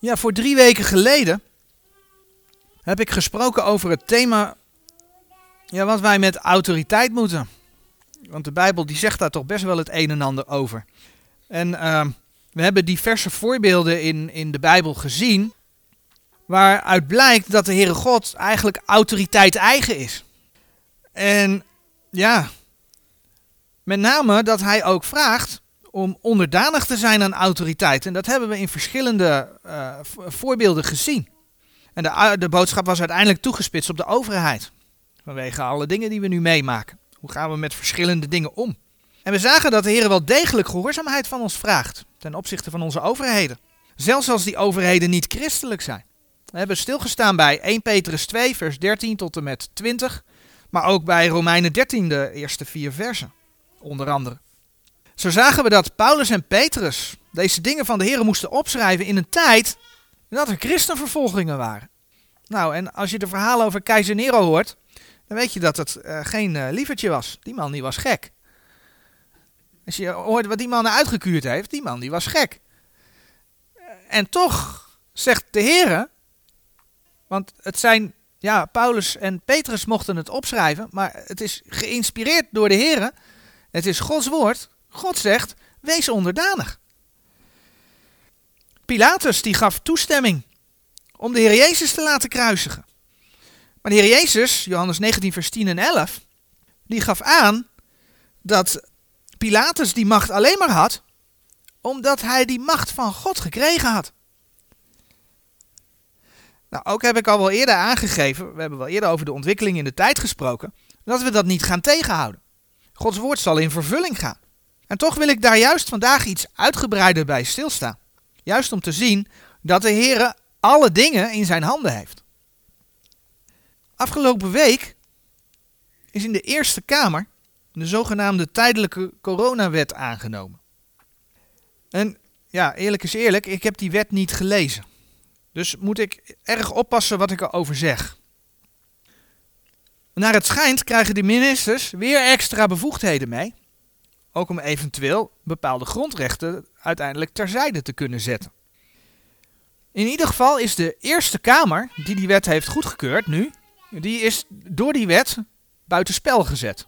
Ja, voor drie weken geleden heb ik gesproken over het thema ja, wat wij met autoriteit moeten. Want de Bijbel die zegt daar toch best wel het een en ander over. En uh, we hebben diverse voorbeelden in, in de Bijbel gezien. Waaruit blijkt dat de Heere God eigenlijk autoriteit eigen is. En ja, met name dat hij ook vraagt om onderdanig te zijn aan autoriteit. En dat hebben we in verschillende uh, voorbeelden gezien. En de, de boodschap was uiteindelijk toegespitst op de overheid. Vanwege alle dingen die we nu meemaken. Hoe gaan we met verschillende dingen om? En we zagen dat de Heer wel degelijk gehoorzaamheid van ons vraagt. Ten opzichte van onze overheden. Zelfs als die overheden niet christelijk zijn. We hebben stilgestaan bij 1 Petrus 2, vers 13 tot en met 20. Maar ook bij Romeinen 13, de eerste vier versen. Onder andere. Zo zagen we dat Paulus en Petrus deze dingen van de Heer moesten opschrijven in een tijd dat er christenvervolgingen waren. Nou, en als je de verhalen over keizer Nero hoort, dan weet je dat het uh, geen uh, lievertje was. Die man die was gek. Als je hoort wat die man uitgekuurd heeft, die man die was gek. En toch zegt de Heer, want het zijn, ja, Paulus en Petrus mochten het opschrijven, maar het is geïnspireerd door de Heer. Het is Gods woord. God zegt, wees onderdanig. Pilatus die gaf toestemming om de Heer Jezus te laten kruisigen. Maar de Heer Jezus, Johannes 19, vers 10 en 11, die gaf aan dat Pilatus die macht alleen maar had omdat hij die macht van God gekregen had. Nou, ook heb ik al wel eerder aangegeven, we hebben wel eerder over de ontwikkeling in de tijd gesproken, dat we dat niet gaan tegenhouden. Gods woord zal in vervulling gaan. En toch wil ik daar juist vandaag iets uitgebreider bij stilstaan. Juist om te zien dat de Heer alle dingen in zijn handen heeft. Afgelopen week is in de Eerste Kamer de zogenaamde tijdelijke coronawet aangenomen. En ja, eerlijk is eerlijk, ik heb die wet niet gelezen. Dus moet ik erg oppassen wat ik erover zeg. Naar het schijnt krijgen de ministers weer extra bevoegdheden mee. Ook om eventueel bepaalde grondrechten uiteindelijk terzijde te kunnen zetten. In ieder geval is de Eerste Kamer, die die wet heeft goedgekeurd nu, die is door die wet buitenspel gezet.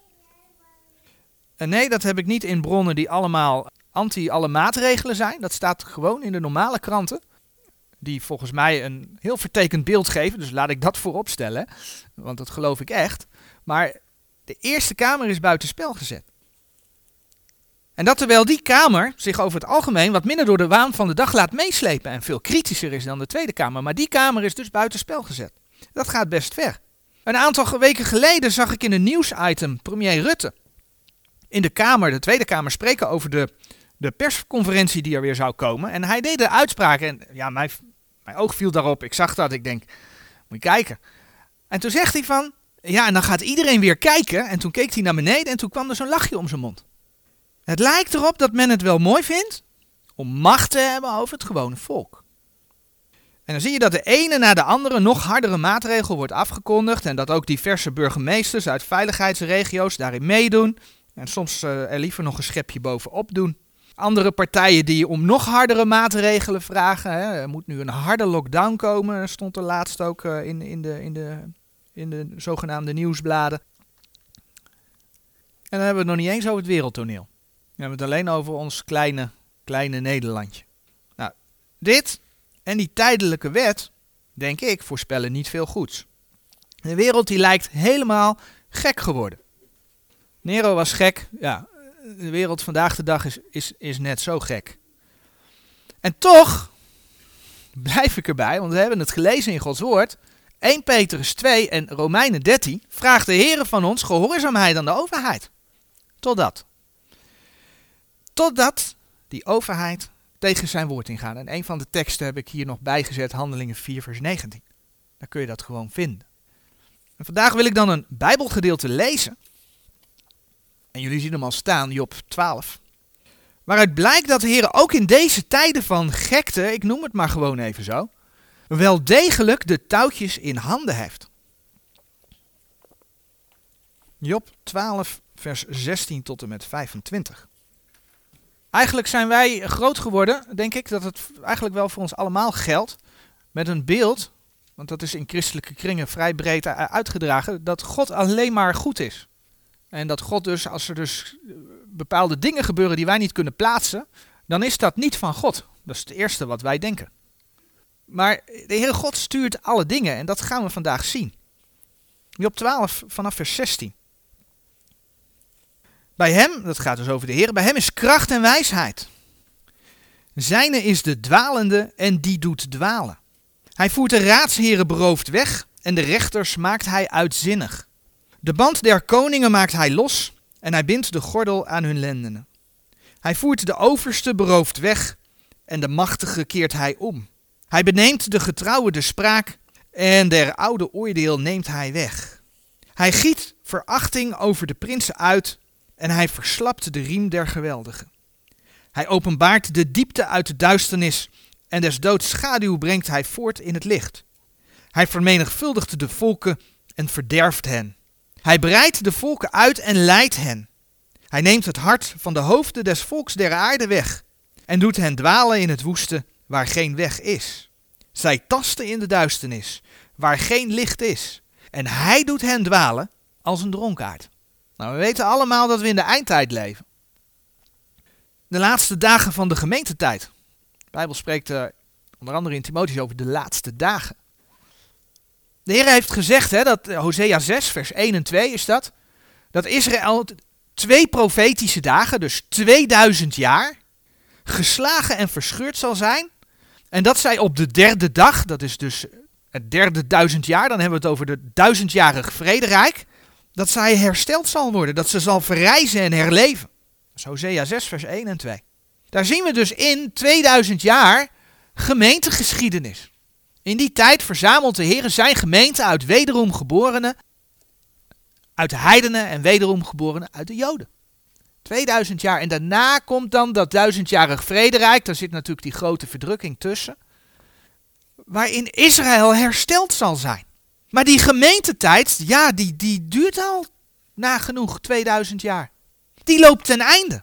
En nee, dat heb ik niet in bronnen die allemaal anti alle maatregelen zijn. Dat staat gewoon in de normale kranten. Die volgens mij een heel vertekend beeld geven. Dus laat ik dat voorop stellen. Want dat geloof ik echt. Maar de Eerste Kamer is buitenspel gezet. En dat terwijl die Kamer zich over het algemeen wat minder door de waan van de dag laat meeslepen. En veel kritischer is dan de Tweede Kamer. Maar die Kamer is dus buitenspel gezet. Dat gaat best ver. Een aantal weken geleden zag ik in een nieuwsitem premier Rutte in de Kamer, de Tweede Kamer, spreken over de, de persconferentie die er weer zou komen. En hij deed de uitspraken en ja, mijn, mijn oog viel daarop. Ik zag dat, ik denk, moet je kijken. En toen zegt hij van, ja, en dan gaat iedereen weer kijken. En toen keek hij naar beneden en toen kwam er zo'n lachje om zijn mond. Het lijkt erop dat men het wel mooi vindt om macht te hebben over het gewone volk. En dan zie je dat de ene na de andere nog hardere maatregel wordt afgekondigd en dat ook diverse burgemeesters uit veiligheidsregio's daarin meedoen. En soms uh, er liever nog een schepje bovenop doen. Andere partijen die om nog hardere maatregelen vragen. Hè. Er moet nu een harde lockdown komen, stond er laatst ook uh, in, in, de, in, de, in de zogenaamde nieuwsbladen. En dan hebben we het nog niet eens over het wereldtoneel. We hebben het alleen over ons kleine, kleine Nederlandje. Nou, dit en die tijdelijke wet, denk ik, voorspellen niet veel goeds. De wereld die lijkt helemaal gek geworden. Nero was gek. Ja, de wereld vandaag de dag is, is, is net zo gek. En toch blijf ik erbij, want we hebben het gelezen in Gods woord. 1 Petrus 2 en Romeinen 13 vraagt de Heer van ons gehoorzaamheid aan de overheid. Totdat. Totdat die overheid tegen zijn woord ingaat. En een van de teksten heb ik hier nog bijgezet, Handelingen 4 vers 19. Daar kun je dat gewoon vinden. En vandaag wil ik dan een Bijbelgedeelte lezen en jullie zien hem al staan, Job 12. Waaruit blijkt dat de Heer ook in deze tijden van gekte, ik noem het maar gewoon even zo, wel degelijk de touwtjes in handen heeft. Job 12, vers 16 tot en met 25. Eigenlijk zijn wij groot geworden, denk ik, dat het eigenlijk wel voor ons allemaal geldt. met een beeld, want dat is in christelijke kringen vrij breed uitgedragen, dat God alleen maar goed is. En dat God dus, als er dus bepaalde dingen gebeuren die wij niet kunnen plaatsen, dan is dat niet van God. Dat is het eerste wat wij denken. Maar de Heere God stuurt alle dingen en dat gaan we vandaag zien. Job 12 vanaf vers 16. Bij hem, dat gaat dus over de Heer, bij hem is kracht en wijsheid. Zijne is de dwalende en die doet dwalen. Hij voert de raadsheren beroofd weg en de rechters maakt hij uitzinnig. De band der koningen maakt hij los en hij bindt de gordel aan hun lendenen. Hij voert de overste beroofd weg en de machtige keert hij om. Hij beneemt de getrouwe de spraak en der oude oordeel neemt hij weg. Hij giet verachting over de prinsen uit en hij verslapt de riem der geweldigen. Hij openbaart de diepte uit de duisternis en des doods schaduw brengt hij voort in het licht. Hij vermenigvuldigt de volken en verderft hen. Hij breidt de volken uit en leidt hen. Hij neemt het hart van de hoofden des volks der aarde weg en doet hen dwalen in het woeste waar geen weg is. Zij tasten in de duisternis waar geen licht is en hij doet hen dwalen als een dronkaard. Nou, we weten allemaal dat we in de eindtijd leven. De laatste dagen van de gemeentetijd. De Bijbel spreekt uh, onder andere in Timotheus over de laatste dagen. De Heer heeft gezegd, hè, dat eh, Hosea 6, vers 1 en 2 is dat, dat Israël twee profetische dagen, dus 2000 jaar, geslagen en verscheurd zal zijn. En dat zij op de derde dag, dat is dus het derde duizend jaar, dan hebben we het over de duizendjarig vrederijk, dat zij hersteld zal worden, dat ze zal verrijzen en herleven. Hosea 6, vers 1 en 2. Daar zien we dus in 2000 jaar gemeentegeschiedenis. In die tijd verzamelt de Heer zijn gemeente uit wederom geborenen, uit de heidenen en wederom geborenen uit de Joden. 2000 jaar. En daarna komt dan dat duizendjarig vrederijk. Daar zit natuurlijk die grote verdrukking tussen. Waarin Israël hersteld zal zijn. Maar die gemeentetijd, ja, die, die duurt al nagenoeg 2000 jaar. Die loopt ten einde.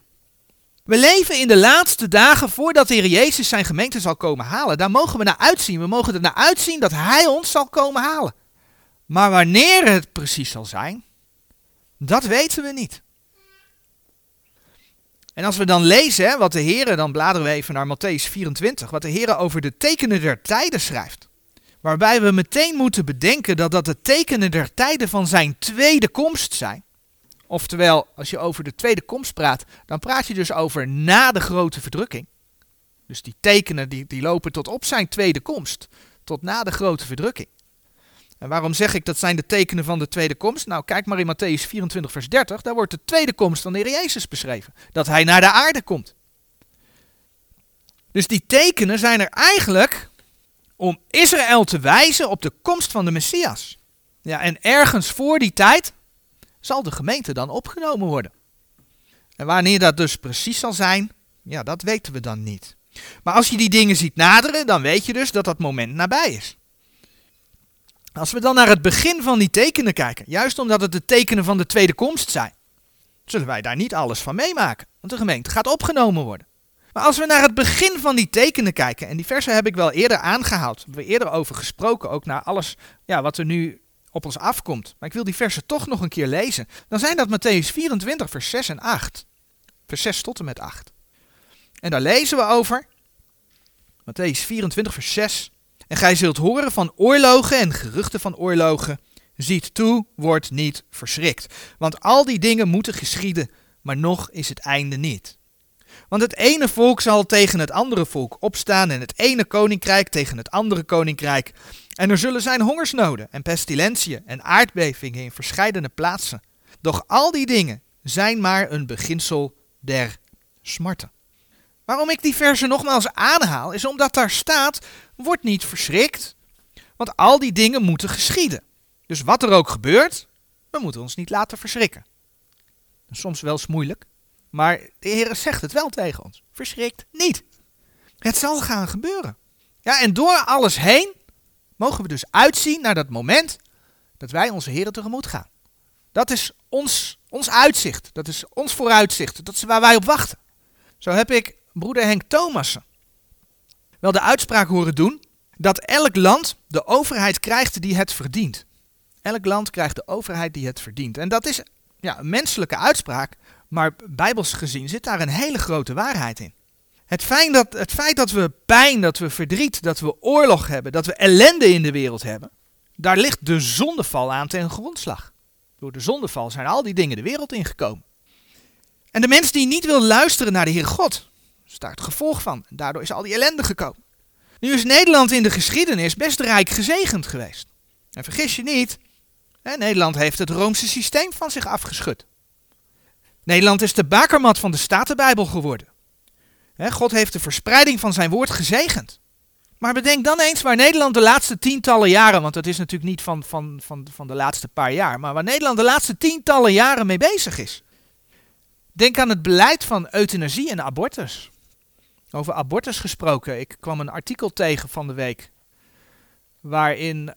We leven in de laatste dagen voordat de Heer Jezus zijn gemeente zal komen halen. Daar mogen we naar uitzien. We mogen er naar uitzien dat Hij ons zal komen halen. Maar wanneer het precies zal zijn, dat weten we niet. En als we dan lezen wat de Heer, dan bladeren we even naar Matthäus 24, wat de Heer over de tekenen der tijden schrijft. Waarbij we meteen moeten bedenken dat dat de tekenen der tijden van zijn tweede komst zijn. Oftewel, als je over de tweede komst praat, dan praat je dus over na de grote verdrukking. Dus die tekenen die, die lopen tot op zijn tweede komst, tot na de grote verdrukking. En waarom zeg ik dat zijn de tekenen van de tweede komst? Nou, kijk maar in Matthäus 24, vers 30. Daar wordt de tweede komst van de Heer Jezus beschreven. Dat hij naar de aarde komt. Dus die tekenen zijn er eigenlijk om Israël te wijzen op de komst van de Messias. Ja, en ergens voor die tijd zal de gemeente dan opgenomen worden. En wanneer dat dus precies zal zijn, ja, dat weten we dan niet. Maar als je die dingen ziet naderen, dan weet je dus dat dat moment nabij is. Als we dan naar het begin van die tekenen kijken, juist omdat het de tekenen van de tweede komst zijn, zullen wij daar niet alles van meemaken, want de gemeente gaat opgenomen worden. Maar als we naar het begin van die tekenen kijken, en die versen heb ik wel eerder aangehaald, hebben we eerder over gesproken, ook naar alles ja, wat er nu op ons afkomt. Maar ik wil die versen toch nog een keer lezen. Dan zijn dat Matthäus 24, vers 6 en 8. Vers 6 tot en met 8. En daar lezen we over, Matthäus 24, vers 6. En gij zult horen van oorlogen en geruchten van oorlogen. Ziet toe, wordt niet verschrikt. Want al die dingen moeten geschieden, maar nog is het einde niet. Want het ene volk zal tegen het andere volk opstaan en het ene koninkrijk tegen het andere koninkrijk. En er zullen zijn hongersnoden en pestilentiën en aardbevingen in verscheidene plaatsen. Doch al die dingen zijn maar een beginsel der smarten. Waarom ik die verse nogmaals aanhaal, is omdat daar staat: word niet verschrikt, want al die dingen moeten geschieden. Dus wat er ook gebeurt, we moeten ons niet laten verschrikken. Soms wel eens moeilijk, maar de Heer zegt het wel tegen ons. Verschrikt niet. Het zal gaan gebeuren. Ja, en door alles heen mogen we dus uitzien naar dat moment dat wij onze Heer tegemoet gaan. Dat is ons, ons uitzicht. Dat is ons vooruitzicht. Dat is waar wij op wachten. Zo heb ik broeder Henk Thomassen wel de uitspraak horen doen dat elk land de overheid krijgt die het verdient. Elk land krijgt de overheid die het verdient. En dat is ja, een menselijke uitspraak, maar bijbels gezien zit daar een hele grote waarheid in. Het feit, dat, het feit dat we pijn, dat we verdriet, dat we oorlog hebben, dat we ellende in de wereld hebben, daar ligt de zondeval aan ten grondslag. Door de zondeval zijn al die dingen de wereld ingekomen. En de mens die niet wil luisteren naar de Heer God, is daar het gevolg van. Daardoor is al die ellende gekomen. Nu is Nederland in de geschiedenis best rijk gezegend geweest. En vergis je niet, hè, Nederland heeft het Roomse systeem van zich afgeschud. Nederland is de bakermat van de Statenbijbel geworden. God heeft de verspreiding van zijn woord gezegend. Maar bedenk dan eens waar Nederland de laatste tientallen jaren, want dat is natuurlijk niet van, van, van, van de laatste paar jaar, maar waar Nederland de laatste tientallen jaren mee bezig is. Denk aan het beleid van euthanasie en abortus. Over abortus gesproken, ik kwam een artikel tegen van de week. Waarin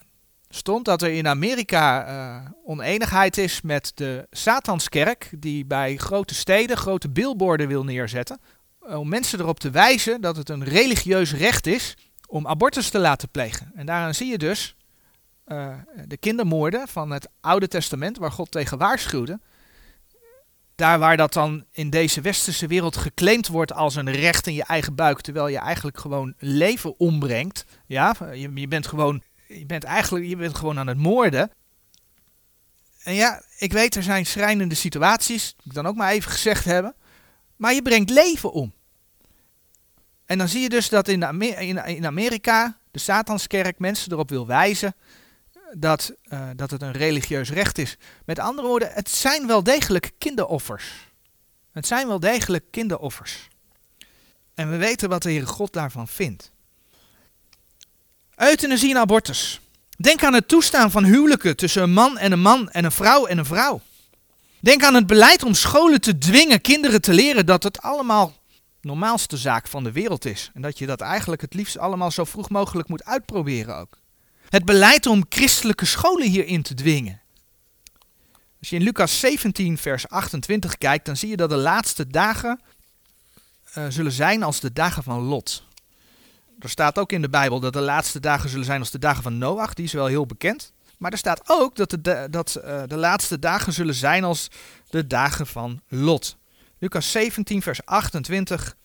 stond dat er in Amerika uh, oneenigheid is met de Satanskerk, die bij grote steden grote billboarden wil neerzetten. Eh, om mensen erop te wijzen dat het een religieus recht is om abortus te laten plegen. En daaraan zie je dus uh, de kindermoorden van het Oude Testament, waar God tegen waarschuwde daar waar dat dan in deze westerse wereld geclaimd wordt als een recht in je eigen buik, terwijl je eigenlijk gewoon leven ombrengt. Ja, je bent gewoon, je bent eigenlijk, je bent gewoon aan het moorden. En ja, ik weet, er zijn schrijnende situaties, moet ik dan ook maar even gezegd hebben. Maar je brengt leven om. En dan zie je dus dat in, Amerika de Satanskerk mensen erop wil wijzen dat, uh, dat het een religieus recht is. Met andere woorden, het zijn wel degelijk kinderoffers. Het zijn wel degelijk kinderoffers. En we weten wat de Heere God daarvan vindt. Euthanasie abortus. Denk aan het toestaan van huwelijken tussen een man en een man en een vrouw en een vrouw. Denk aan het beleid om scholen te dwingen kinderen te leren dat het allemaal normaalste zaak van de wereld is. En dat je dat eigenlijk het liefst allemaal zo vroeg mogelijk moet uitproberen ook het beleid om christelijke scholen hierin te dwingen. Als je in Lucas 17, vers 28 kijkt, dan zie je dat de laatste dagen uh, zullen zijn als de dagen van Lot. Er staat ook in de Bijbel dat de laatste dagen zullen zijn als de dagen van Noach, die is wel heel bekend. Maar er staat ook dat de, dat, uh, de laatste dagen zullen zijn als de dagen van Lot. Lucas 17, vers 28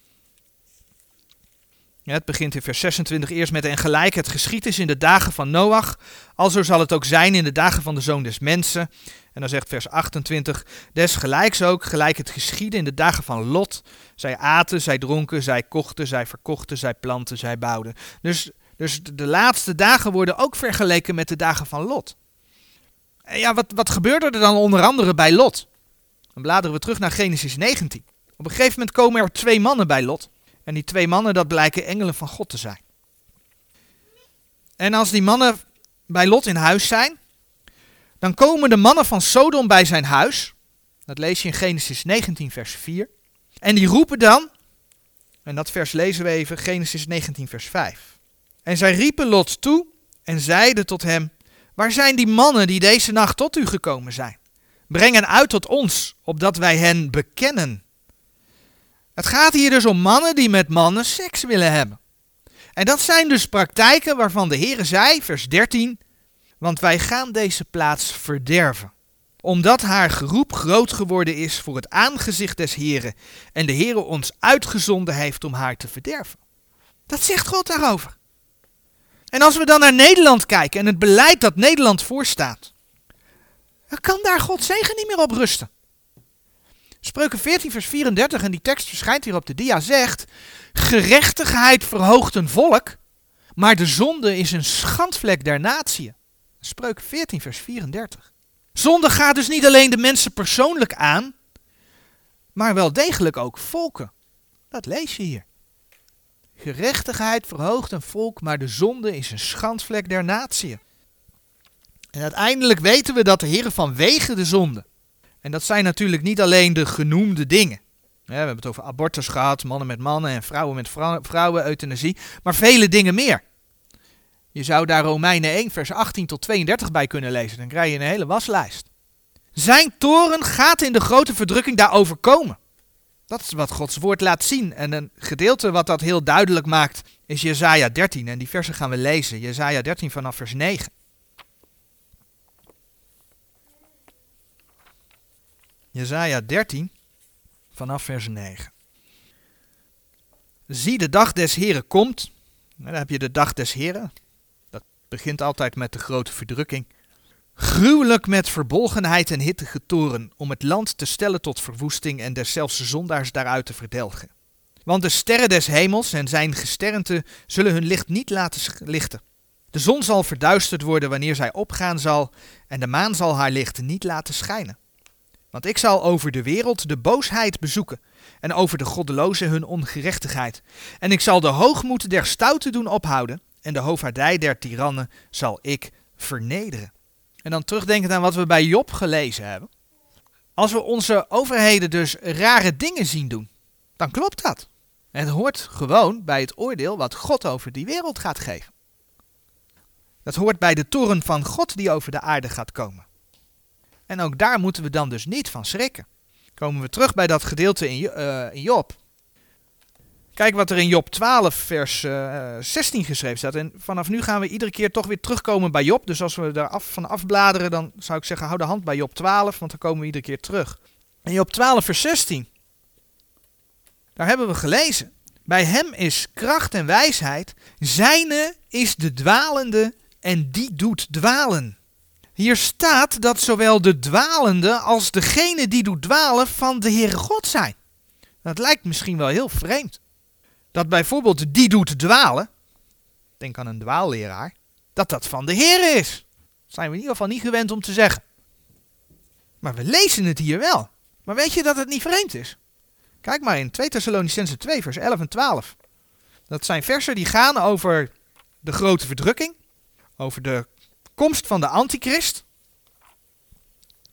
het begint in vers 26 eerst met en gelijk het geschied is in de dagen van Noach, alzo zal het ook zijn in de dagen van de zoon des mensen. En dan zegt vers 28, desgelijks ook, gelijk het geschieden in de dagen van Lot. Zij aten, zij dronken, zij kochten, zij verkochten, zij planten, zij bouwden. Dus, dus de laatste dagen worden ook vergeleken met de dagen van Lot. En ja, wat, wat gebeurde er dan onder andere bij Lot? Dan bladeren we terug naar Genesis 19. Op een gegeven moment komen er twee mannen bij Lot. En die twee mannen, dat blijken engelen van God te zijn. En als die mannen bij Lot in huis zijn, dan komen de mannen van Sodom bij zijn huis. Dat lees je in Genesis 19, vers 4. En die roepen dan, en dat vers lezen we even, Genesis 19, vers 5. En zij riepen Lot toe en zeiden tot hem, waar zijn die mannen die deze nacht tot u gekomen zijn? Breng hen uit tot ons, opdat wij hen bekennen. Het gaat hier dus om mannen die met mannen seks willen hebben. En dat zijn dus praktijken waarvan de Heer zei, vers 13, want wij gaan deze plaats verderven, omdat haar geroep groot geworden is voor het aangezicht des Heren en de Heere ons uitgezonden heeft om haar te verderven. Dat zegt God daarover. En als we dan naar Nederland kijken en het beleid dat Nederland voorstaat, dan kan daar God zegen niet meer op rusten. Spreuken 14, vers 34, en die tekst verschijnt hier op de dia, zegt: Gerechtigheid verhoogt een volk, maar de zonde is een schandvlek der natie. Spreuken 14, vers 34. Zonde gaat dus niet alleen de mensen persoonlijk aan, maar wel degelijk ook volken. Dat lees je hier. Gerechtigheid verhoogt een volk, maar de zonde is een schandvlek der natie. En uiteindelijk weten we dat de Heer vanwege de zonde en dat zijn natuurlijk niet alleen de genoemde dingen. we hebben het over abortus gehad, mannen met mannen en vrouwen met vrouwen, euthanasie, maar vele dingen meer. Je zou daar Romeinen 1, vers 18 tot 32 bij kunnen lezen, dan krijg je een hele waslijst. Zijn toren gaat in de grote verdrukking daarover komen. Dat is wat Gods woord laat zien. En een gedeelte wat dat heel duidelijk maakt is Jezaja 13. En die versen gaan we lezen. Jezaja 13 vanaf vers 9. Jezaja 13 vanaf vers 9. Zie de dag des Heren komt. Dan heb je de dag des Heren. Dat begint altijd met de grote verdrukking. Gruwelijk met verbolgenheid en hittige toren, om het land te stellen tot verwoesting en deszelfs zondaars daaruit te verdelgen. Want de sterren des hemels en zijn gesternte zullen hun licht niet laten lichten. De zon zal verduisterd worden wanneer zij opgaan zal, en de maan zal haar licht niet laten schijnen. Want ik zal over de wereld de boosheid bezoeken, en over de goddelozen hun ongerechtigheid. En ik zal de hoogmoed der stouten doen ophouden, en de hoofdvaardij der tirannen zal ik vernederen. En dan terugdenken aan wat we bij Job gelezen hebben. Als we onze overheden dus rare dingen zien doen, dan klopt dat. Het hoort gewoon bij het oordeel wat God over die wereld gaat geven. Dat hoort bij de toren van God die over de aarde gaat komen. En ook daar moeten we dan dus niet van schrikken. Komen we terug bij dat gedeelte in, uh, in Job. Kijk wat er in Job 12, vers uh, eh, 16 geschreven staat. En vanaf nu gaan we iedere keer toch weer terugkomen bij Job. Dus als we daar af, van afbladeren, dan zou ik zeggen: hou de hand bij Job 12, want dan komen we iedere keer terug. In Job 12, vers 16. Daar hebben we gelezen. Bij hem is kracht en wijsheid. Zijne is de dwalende en die doet dwalen. Hier staat dat zowel de dwalende als degene die doet dwalen van de Heere God zijn. Dat lijkt misschien wel heel vreemd. Dat bijvoorbeeld die doet dwalen, denk aan een dwaalleraar, dat dat van de Heer is. Dat zijn we in ieder geval niet gewend om te zeggen. Maar we lezen het hier wel. Maar weet je dat het niet vreemd is? Kijk maar in 2 Thessalonicense 2, vers 11 en 12. Dat zijn versen die gaan over de grote verdrukking, over de komst van de antichrist.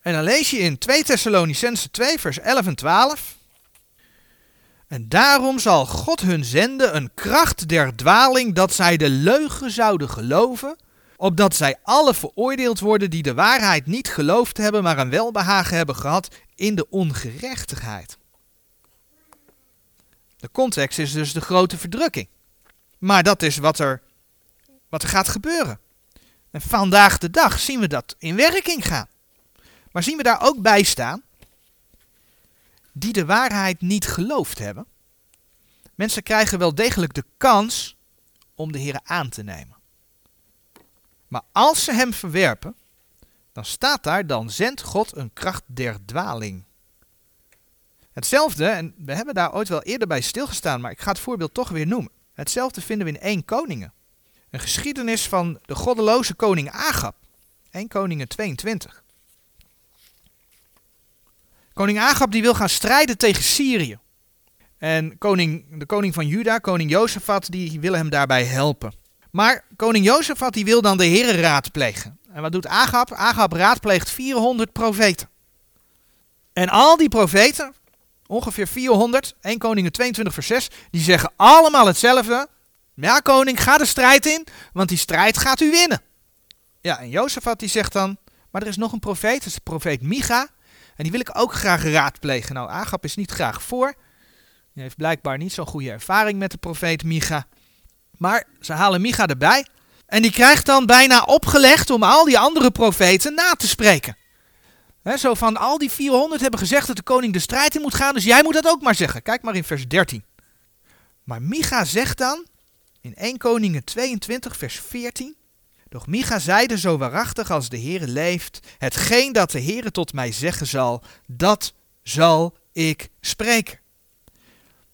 En dan lees je in 2 Thessalonicense 2, vers 11 en 12. En daarom zal God hun zenden een kracht der dwaling dat zij de leugen zouden geloven, opdat zij alle veroordeeld worden die de waarheid niet geloofd hebben, maar een welbehagen hebben gehad in de ongerechtigheid. De context is dus de grote verdrukking. Maar dat is wat er, wat er gaat gebeuren. En vandaag de dag zien we dat in werking gaan. Maar zien we daar ook bij staan die de waarheid niet geloofd hebben. Mensen krijgen wel degelijk de kans om de Heer aan te nemen. Maar als ze hem verwerpen, dan staat daar, dan zendt God een kracht der dwaling. Hetzelfde, en we hebben daar ooit wel eerder bij stilgestaan, maar ik ga het voorbeeld toch weer noemen. Hetzelfde vinden we in 1 Koningen. Een geschiedenis van de goddeloze koning Agab. 1 Koningen 22. Koning Agab die wil gaan strijden tegen Syrië. En koning, de koning van Juda, koning Jozefat, die wil hem daarbij helpen. Maar koning Jozefat die wil dan de heren raadplegen. En wat doet Agab? Agab raadpleegt 400 profeten. En al die profeten, ongeveer 400, 1 Koningen 22 vers 6, die zeggen allemaal hetzelfde. Ja koning, ga de strijd in, want die strijd gaat u winnen. Ja, en Jozefat die zegt dan, maar er is nog een profeet, dat is de profeet Micha. En die wil ik ook graag raadplegen. Nou, Agap is niet graag voor. Hij heeft blijkbaar niet zo'n goede ervaring met de profeet Micha. Maar ze halen Micha erbij. En die krijgt dan bijna opgelegd om al die andere profeten na te spreken. zo van al die 400 hebben gezegd dat de koning de strijd in moet gaan, dus jij moet dat ook maar zeggen. Kijk maar in vers 13. Maar Micha zegt dan in 1 Koningen 22 vers 14. Doch Micha zeide zo waarachtig als de Heere leeft, hetgeen dat de Heere tot mij zeggen zal, dat zal ik spreken.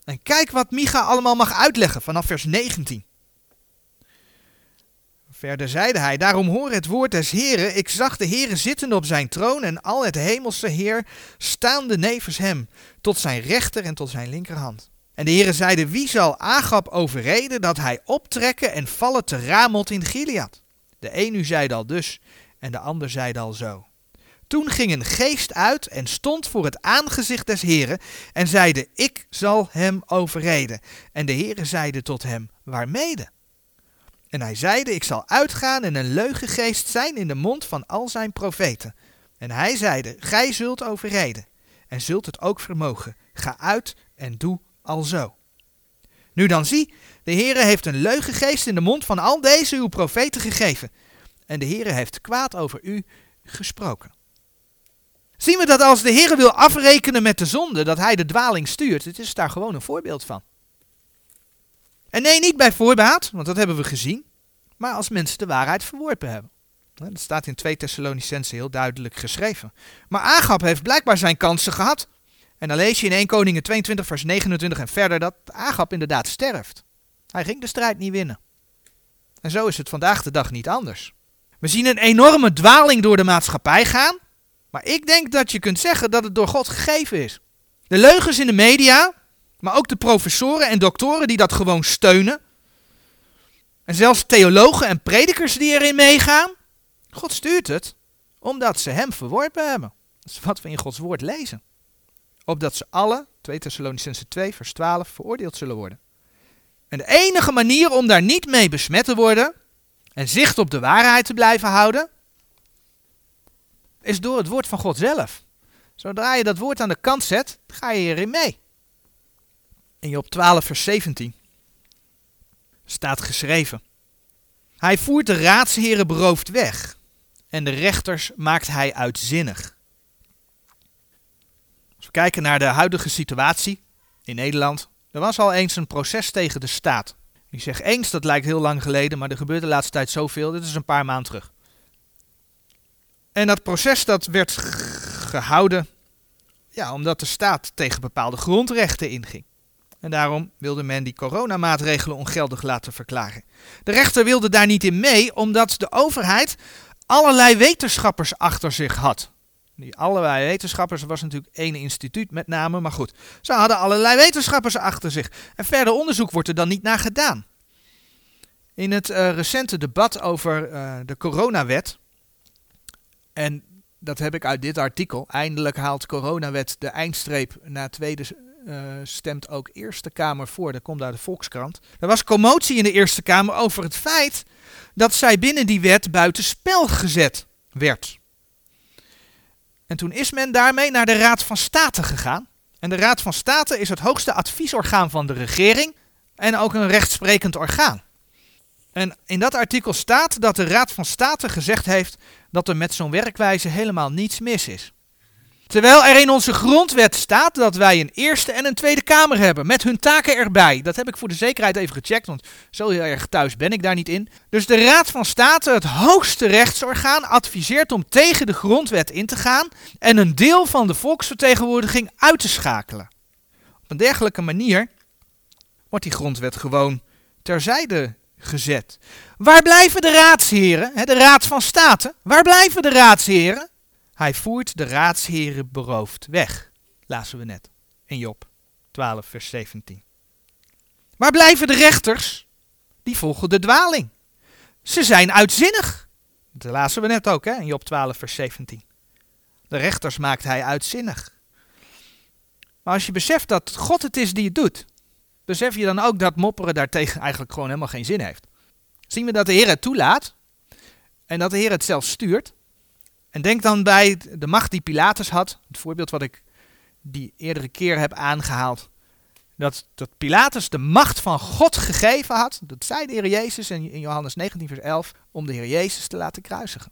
En kijk wat Micha allemaal mag uitleggen vanaf vers 19. Verder zeide hij, daarom hoor het woord des Heren, ik zag de Heere zitten op zijn troon en al het hemelse Heer staande nevens hem, tot zijn rechter en tot zijn linkerhand. En de Heere zeide, wie zal Agab overreden dat hij optrekken en vallen te Ramot in Gilead? De een nu zeide al dus en de ander zeide al zo. Toen ging een geest uit en stond voor het aangezicht des Heren en zeide, ik zal hem overreden. En de Heere zeide tot hem, waarmede? En hij zeide, ik zal uitgaan en een leugengeest zijn in de mond van al zijn profeten. En hij zeide, gij zult overreden en zult het ook vermogen. Ga uit en doe Nu dan zie, de Heere heeft een leugengeest in de mond van al deze uw profeten gegeven. En de Heere heeft kwaad over u gesproken. Zien we dat als de Heere wil afrekenen met de zonde, dat hij de dwaling stuurt? Het is daar gewoon een voorbeeld van. En nee, niet bij voorbaat, want dat hebben we gezien, maar als mensen de waarheid verworpen hebben. Dat staat in 2 Thessalonicense heel duidelijk geschreven. Maar Agab heeft blijkbaar zijn kansen gehad. En dan lees je in 1 Koningen 22 vers 29 en verder dat Agab inderdaad sterft. Hij ging de strijd niet winnen. En zo is het vandaag de dag niet anders. We zien een enorme dwaling door de maatschappij gaan. Maar ik denk dat je kunt zeggen dat het door God gegeven is. De leugens in de media, maar ook de professoren en doktoren die dat gewoon steunen. En zelfs theologen en predikers die erin meegaan. God stuurt het omdat ze hem verworpen hebben. Dat is wat we in Gods woord lezen. Opdat ze alle, 2 Thessalonicense 2 vers 12, veroordeeld zullen worden. En de enige manier om daar niet mee besmet te worden en zicht op de waarheid te blijven houden, is door het woord van God zelf. Zodra je dat woord aan de kant zet, ga je erin mee. In Job 12 vers 17 staat geschreven. Hij voert de raadsheren beroofd weg en de rechters maakt hij uitzinnig. Kijken naar de huidige situatie in Nederland, er was al eens een proces tegen de staat. Ik zeg eens, dat lijkt heel lang geleden, maar er gebeurt de laatste tijd zoveel. Dit is een paar maanden terug. En dat proces dat werd gehouden ja, omdat de staat tegen bepaalde grondrechten inging. En daarom wilde men die coronamaatregelen ongeldig laten verklaren. De rechter wilde daar niet in mee, omdat de overheid allerlei wetenschappers achter zich had. Die allerlei wetenschappers, er was natuurlijk één instituut met name, maar goed. Ze hadden allerlei wetenschappers achter zich. En verder onderzoek wordt er dan niet naar gedaan. In het uh, recente debat over uh, de coronawet, en dat heb ik uit dit artikel, eindelijk haalt coronawet de eindstreep na tweede uh, stemt ook Eerste Kamer voor. Dat komt uit de Volkskrant. Er was commotie in de Eerste Kamer over het feit dat zij binnen die wet buitenspel gezet werd. En toen is men daarmee naar de Raad van State gegaan. En de Raad van State is het hoogste adviesorgaan van de regering en ook een rechtsprekend orgaan. En in dat artikel staat dat de Raad van State gezegd heeft dat er met zo'n werkwijze helemaal niets mis is. Terwijl er in onze grondwet staat dat wij een Eerste en een Tweede Kamer hebben, met hun taken erbij. Dat heb ik voor de zekerheid even gecheckt, want zo heel erg thuis ben ik daar niet in. Dus de Raad van State, het hoogste rechtsorgaan, adviseert om tegen de grondwet in te gaan en een deel van de volksvertegenwoordiging uit te schakelen. Op een dergelijke manier wordt die grondwet gewoon terzijde gezet. Waar blijven de raadsheren, de Raad van State? Waar blijven de raadsheren? Hij voert de raadsheren beroofd weg, lazen we net in Job 12, vers 17. Waar blijven de rechters? Die volgen de dwaling. Ze zijn uitzinnig. Dat lazen we net ook hè, in Job 12, vers 17. De rechters maakt hij uitzinnig. Maar als je beseft dat God het is die het doet, besef je dan ook dat mopperen daartegen eigenlijk gewoon helemaal geen zin heeft. Zien we dat de Heer het toelaat en dat de Heer het zelf stuurt. En denk dan bij de macht die Pilatus had, het voorbeeld wat ik die eerdere keer heb aangehaald. Dat, dat Pilatus de macht van God gegeven had, dat zei de Heer Jezus in, in Johannes 19 vers 11, om de Heer Jezus te laten kruisigen.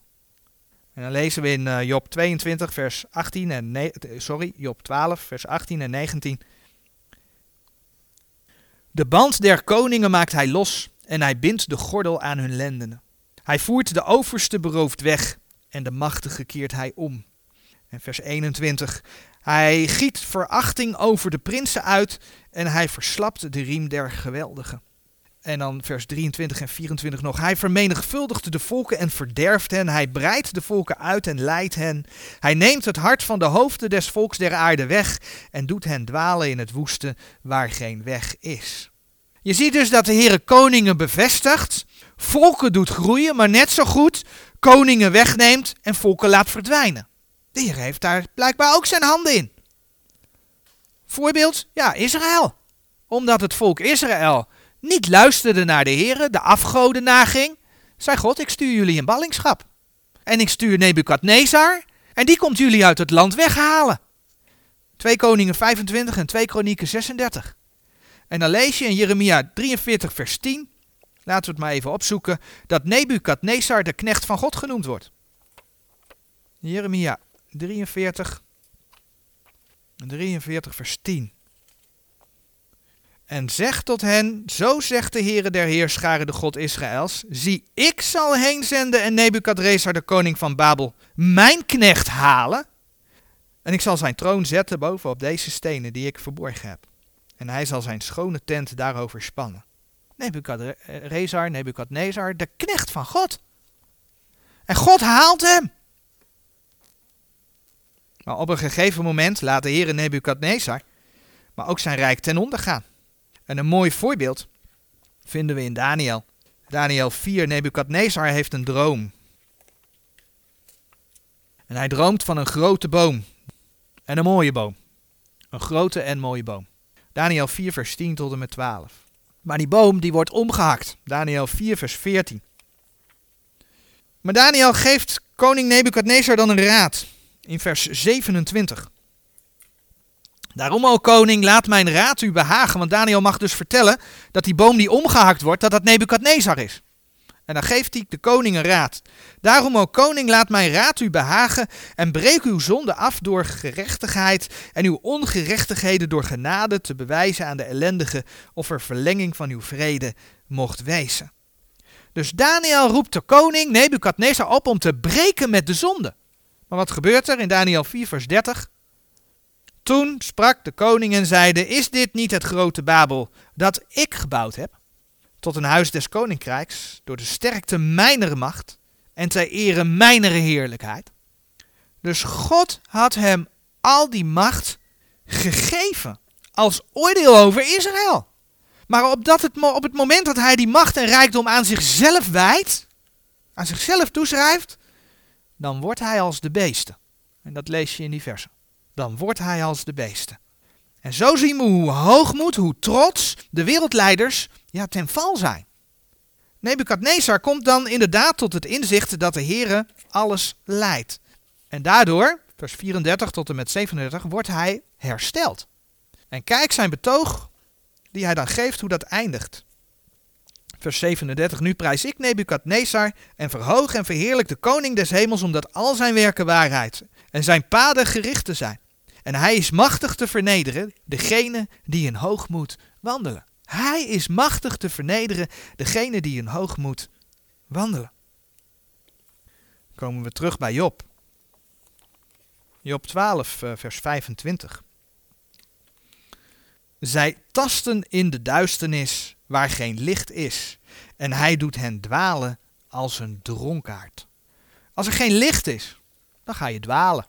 En dan lezen we in uh, Job 22 vers 18 en ne sorry, Job 12 vers 18 en 19. De band der koningen maakt hij los en hij bindt de gordel aan hun lendenen. Hij voert de overste beroofd weg en de machtige keert hij om. En vers 21. Hij giet verachting over de prinsen uit en hij verslapt de riem der geweldigen. En dan vers 23 en 24 nog. Hij vermenigvuldigt de volken en verderft hen. Hij breidt de volken uit en leidt hen. Hij neemt het hart van de hoofden des volks der aarde weg en doet hen dwalen in het woeste waar geen weg is. Je ziet dus dat de Heere koningen bevestigt, volken doet groeien, maar net zo goed koningen wegneemt en volken laat verdwijnen. De Heer heeft daar blijkbaar ook zijn handen in. Voorbeeld, ja, Israël. Omdat het volk Israël niet luisterde naar de Heer, de afgoden naging, zei God, ik stuur jullie in ballingschap. En ik stuur Nebukadnezar en die komt jullie uit het land weghalen. 2 Koningen 25 en 2 Kronieken 36. En dan lees je in Jeremia 43 vers 10, laten we het maar even opzoeken, dat Nebukadnezar de knecht van God genoemd wordt. Jeremia 43, 43 vers 10. En zeg tot hen, zo zegt de Heere der Heerscharen, de God Israëls, zie, ik zal heen zenden en Nebukadnezar, de koning van Babel, mijn knecht halen. En ik zal zijn troon zetten boven op deze stenen die ik verborgen heb. En hij zal zijn schone tent daarover spannen. Nebukadnezar, Nebukadnezar, de knecht van God. En God haalt hem. Maar op een gegeven moment laat de Heere Nebukadnezar, maar ook zijn rijk ten onder gaan. En een mooi voorbeeld vinden we in Daniel. Daniel 4, Nebukadnezar heeft een droom. En hij droomt van een grote boom. En een mooie boom. Een grote en mooie boom. Daniel 4, vers 10 tot en met 12. Maar die boom die wordt omgehakt. Daniel 4, vers 14. Maar Daniel geeft koning Nebukadnezar dan een raad. In vers 27. Daarom, o koning, laat mijn raad u behagen. Want Daniel mag dus vertellen dat die boom die omgehakt wordt, dat dat Nebukadnezar is. En dan geeft hij de koning een raad. Daarom, o koning, laat mijn raad u behagen en breek uw zonde af door gerechtigheid en uw ongerechtigheden door genade te bewijzen aan de ellendige of er verlenging van uw vrede mocht wezen. Dus Daniel roept de koning Nebukadnezar op om te breken met de zonde. Maar wat gebeurt er in Daniel 4, vers 30? Toen sprak de koning en zeide: Is dit niet het grote Babel dat ik gebouwd heb? Tot een huis des koninkrijks, door de sterkte mijner macht en ter ere mijner heerlijkheid. Dus God had hem al die macht gegeven als oordeel over Israël. Maar op, dat het, op het moment dat hij die macht en rijkdom aan zichzelf wijdt, aan zichzelf toeschrijft, dan wordt hij als de beesten. En dat lees je in die versen dan wordt hij als de beesten. En zo zien we hoe hoogmoed, hoe trots de wereldleiders ja, ten val zijn. Nebukadnezar komt dan inderdaad tot het inzicht dat de Heere alles leidt. En daardoor, vers 34 tot en met 37, wordt hij hersteld. En kijk zijn betoog die hij dan geeft, hoe dat eindigt. Vers 37, nu prijs ik Nebukadnezar en verhoog en verheerlijk de koning des hemels, omdat al zijn werken waarheid en zijn paden gericht zijn. En hij is machtig te vernederen degene die in hoogmoed wandelen. Hij is machtig te vernederen degene die in hoogmoed wandelen. Komen we terug bij Job. Job 12, eh, vers 25. Zij tasten in de duisternis waar geen licht is, en hij doet hen dwalen als een dronkaard. Als er geen licht is, dan ga je dwalen.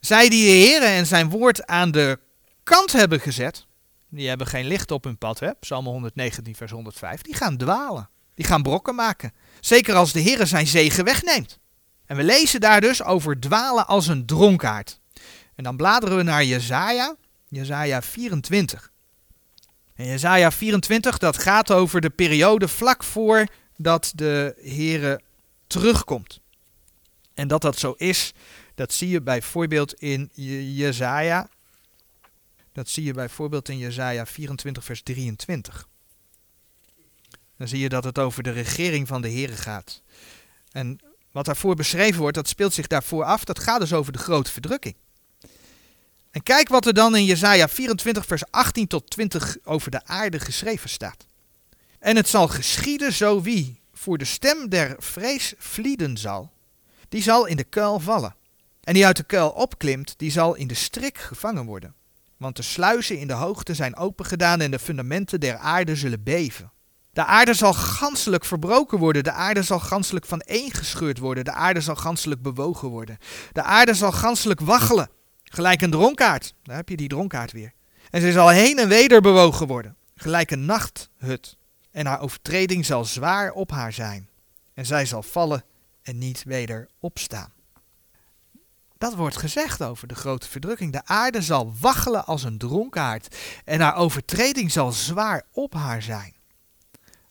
Zij die de Heer en zijn woord aan de kant hebben gezet, die hebben geen licht op hun pad, hè? Psalm 119, vers 105, die gaan dwalen. Die gaan brokken maken. Zeker als de Heer zijn zegen wegneemt. En we lezen daar dus over dwalen als een dronkaard. En dan bladeren we naar Jezaja, Jezaja 24. En Jezaja 24, dat gaat over de periode vlak voor dat de Heer terugkomt. En dat dat zo is, dat zie je bijvoorbeeld in Jezaja. Dat zie je bijvoorbeeld in Jezaja 24 vers 23. Dan zie je dat het over de regering van de Here gaat. En wat daarvoor beschreven wordt, dat speelt zich daarvoor af. Dat gaat dus over de grote verdrukking. En kijk wat er dan in Jezaja 24 vers 18 tot 20 over de aarde geschreven staat. En het zal geschieden zo wie voor de stem der vrees vlieden zal, die zal in de kuil vallen. En die uit de kuil opklimt, die zal in de strik gevangen worden. Want de sluizen in de hoogte zijn opengedaan en de fundamenten der aarde zullen beven. De aarde zal ganselijk verbroken worden, de aarde zal ganselijk vaneengescheurd worden, de aarde zal ganselijk bewogen worden. De aarde zal ganselijk waggelen, gelijk een dronkaard. Daar heb je die dronkaard weer. En ze zal heen en weder bewogen worden, gelijk een nachthut. En haar overtreding zal zwaar op haar zijn. En zij zal vallen en niet weder opstaan. Dat wordt gezegd over de grote verdrukking. De aarde zal waggelen als een dronkaard en haar overtreding zal zwaar op haar zijn.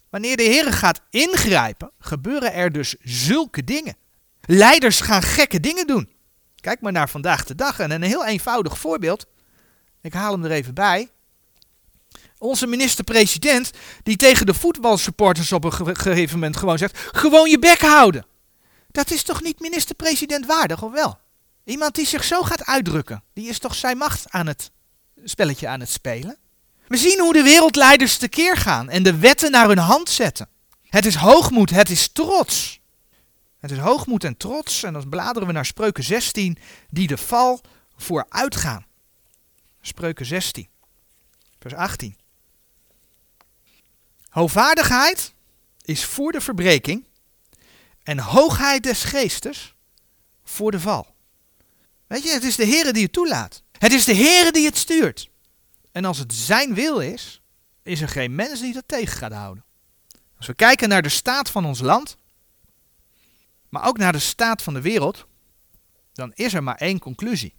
Wanneer de Heer gaat ingrijpen, gebeuren er dus zulke dingen. Leiders gaan gekke dingen doen. Kijk maar naar vandaag de dag. En een heel eenvoudig voorbeeld. Ik haal hem er even bij. Onze minister-president, die tegen de voetbalsupporters op een gegeven moment gewoon zegt: gewoon je bek houden. Dat is toch niet minister-president waardig, of wel? Iemand die zich zo gaat uitdrukken, die is toch zijn macht aan het spelletje aan het spelen? We zien hoe de wereldleiders tekeer gaan en de wetten naar hun hand zetten. Het is hoogmoed, het is trots. Het is hoogmoed en trots. En dan bladeren we naar Spreuken 16, die de val vooruitgaan. Spreuken 16, vers 18. Hoogvaardigheid is voor de verbreking en hoogheid des geestes voor de val. Weet je, het is de Heer die het toelaat. Het is de Heer die het stuurt. En als het zijn wil is, is er geen mens die dat tegen gaat houden. Als we kijken naar de staat van ons land, maar ook naar de staat van de wereld, dan is er maar één conclusie.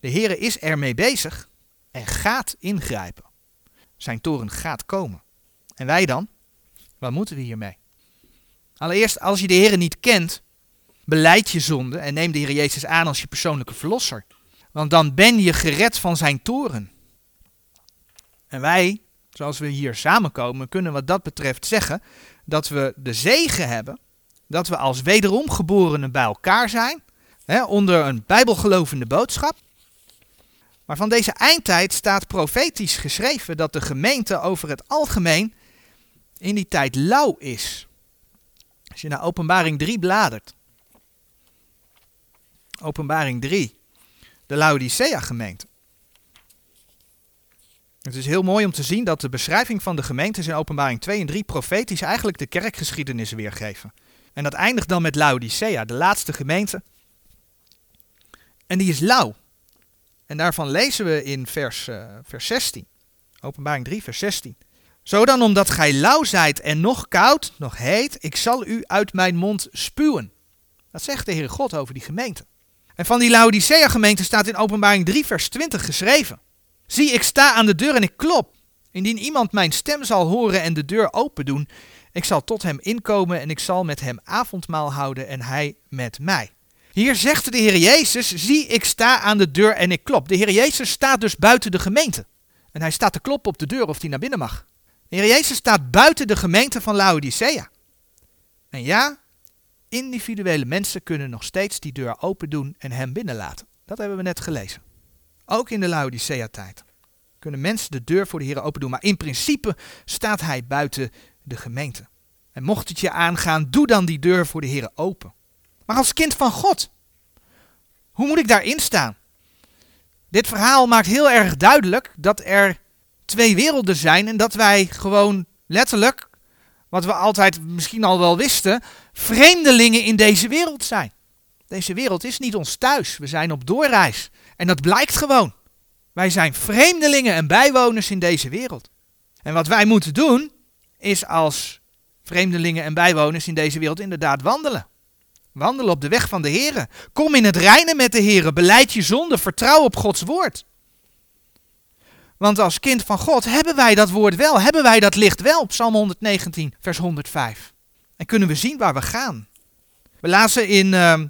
De Heer is ermee bezig en gaat ingrijpen. Zijn toren gaat komen. En wij dan? Wat moeten we hiermee? Allereerst, als je de Heer niet kent, beleid je zonde en neem de Heer Jezus aan als je persoonlijke verlosser. Want dan ben je gered van zijn toren. En wij, zoals we hier samenkomen, kunnen wat dat betreft zeggen dat we de zegen hebben dat we als wederomgeborenen bij elkaar zijn, hè, onder een bijbelgelovende boodschap. Maar van deze eindtijd staat profetisch geschreven dat de gemeente over het algemeen in die tijd lauw is. Als je naar Openbaring 3 bladert. Openbaring 3. De Laodicea gemeente. Het is heel mooi om te zien dat de beschrijving van de gemeentes in Openbaring 2 en 3 profetisch eigenlijk de kerkgeschiedenis weergeven. En dat eindigt dan met Laodicea, de laatste gemeente. En die is lauw. En daarvan lezen we in vers, uh, vers 16. Openbaring 3, vers 16. Zo dan, omdat gij lauw zijt en nog koud, nog heet, ik zal u uit mijn mond spuwen. Dat zegt de Heere God over die gemeente. En van die Laodicea gemeente staat in openbaring 3 vers 20 geschreven. Zie, ik sta aan de deur en ik klop. Indien iemand mijn stem zal horen en de deur open doen, ik zal tot hem inkomen en ik zal met hem avondmaal houden en hij met mij. Hier zegt de Heer Jezus, zie ik sta aan de deur en ik klop. De Heer Jezus staat dus buiten de gemeente. En hij staat te kloppen op de deur of hij naar binnen mag. De Heer Jezus staat buiten de gemeente van Laodicea. En ja, individuele mensen kunnen nog steeds die deur open doen en hem binnenlaten. Dat hebben we net gelezen. Ook in de Laodicea-tijd kunnen mensen de deur voor de Heer open doen. Maar in principe staat hij buiten de gemeente. En mocht het je aangaan, doe dan die deur voor de Heer open. Maar als kind van God, hoe moet ik daarin staan? Dit verhaal maakt heel erg duidelijk dat er twee werelden zijn en dat wij gewoon letterlijk, wat we altijd misschien al wel wisten, vreemdelingen in deze wereld zijn. Deze wereld is niet ons thuis. We zijn op doorreis. En dat blijkt gewoon. Wij zijn vreemdelingen en bijwoners in deze wereld. En wat wij moeten doen, is als vreemdelingen en bijwoners in deze wereld inderdaad wandelen. Wandelen op de weg van de Heer. Kom in het reinen met de Heer. Beleid je zonde. Vertrouw op Gods woord. Want als kind van God hebben wij dat woord wel. Hebben wij dat licht wel. Psalm 119, vers 105. En kunnen we zien waar we gaan. We lazen in, uh,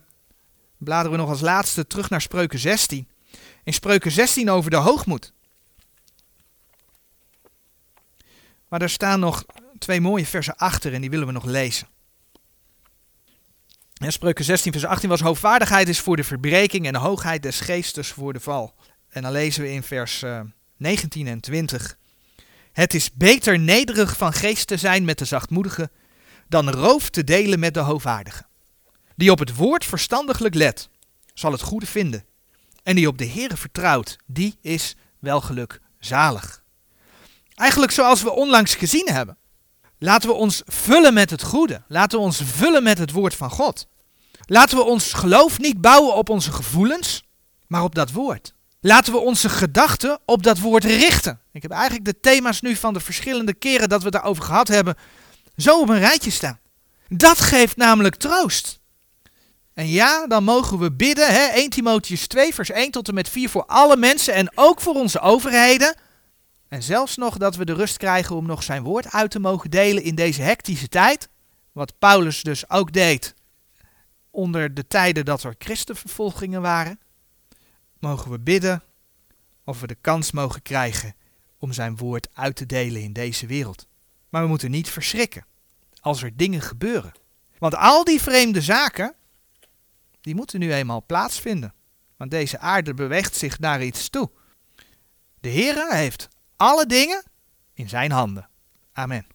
bladeren we nog als laatste terug naar Spreuken 16. In Spreuken 16 over de hoogmoed. Maar er staan nog twee mooie versen achter en die willen we nog lezen. Ja, Spreuken 16, vers 18 was hoogvaardigheid is voor de verbreking en de hoogheid des geestes voor de val. En dan lezen we in vers uh, eh, 19 en 20. Het is beter nederig van geest te zijn met de zachtmoedige, dan roof te delen met de hoogvaardige. Die op het woord verstandiglijk let, zal het goede vinden. En die op de Heere vertrouwt, die is welgeluk zalig. Eigenlijk zoals we onlangs gezien hebben. Laten we ons vullen met het goede. Laten we ons vullen met het woord van God. Laten we ons geloof niet bouwen op onze gevoelens, maar op dat woord. Laten we onze gedachten op dat woord richten. Ik heb eigenlijk de thema's nu van de verschillende keren dat we het daarover gehad hebben, zo op een rijtje staan. Dat geeft namelijk troost. En ja, dan mogen we bidden, hè, 1 Timotheus 2, vers 1 tot en met 4, voor alle mensen en ook voor onze overheden. En zelfs nog dat we de rust krijgen om nog zijn woord uit te mogen delen in deze hectische tijd. Wat Paulus dus ook deed onder de tijden dat er christenvervolgingen waren, mogen we bidden of we de kans mogen krijgen om zijn woord uit te delen in deze wereld. Maar we moeten niet verschrikken als er dingen gebeuren. Want al die vreemde zaken, die moeten nu eenmaal plaatsvinden. Want deze aarde beweegt zich naar iets toe. De Heere heeft alle dingen in zijn handen. Amen.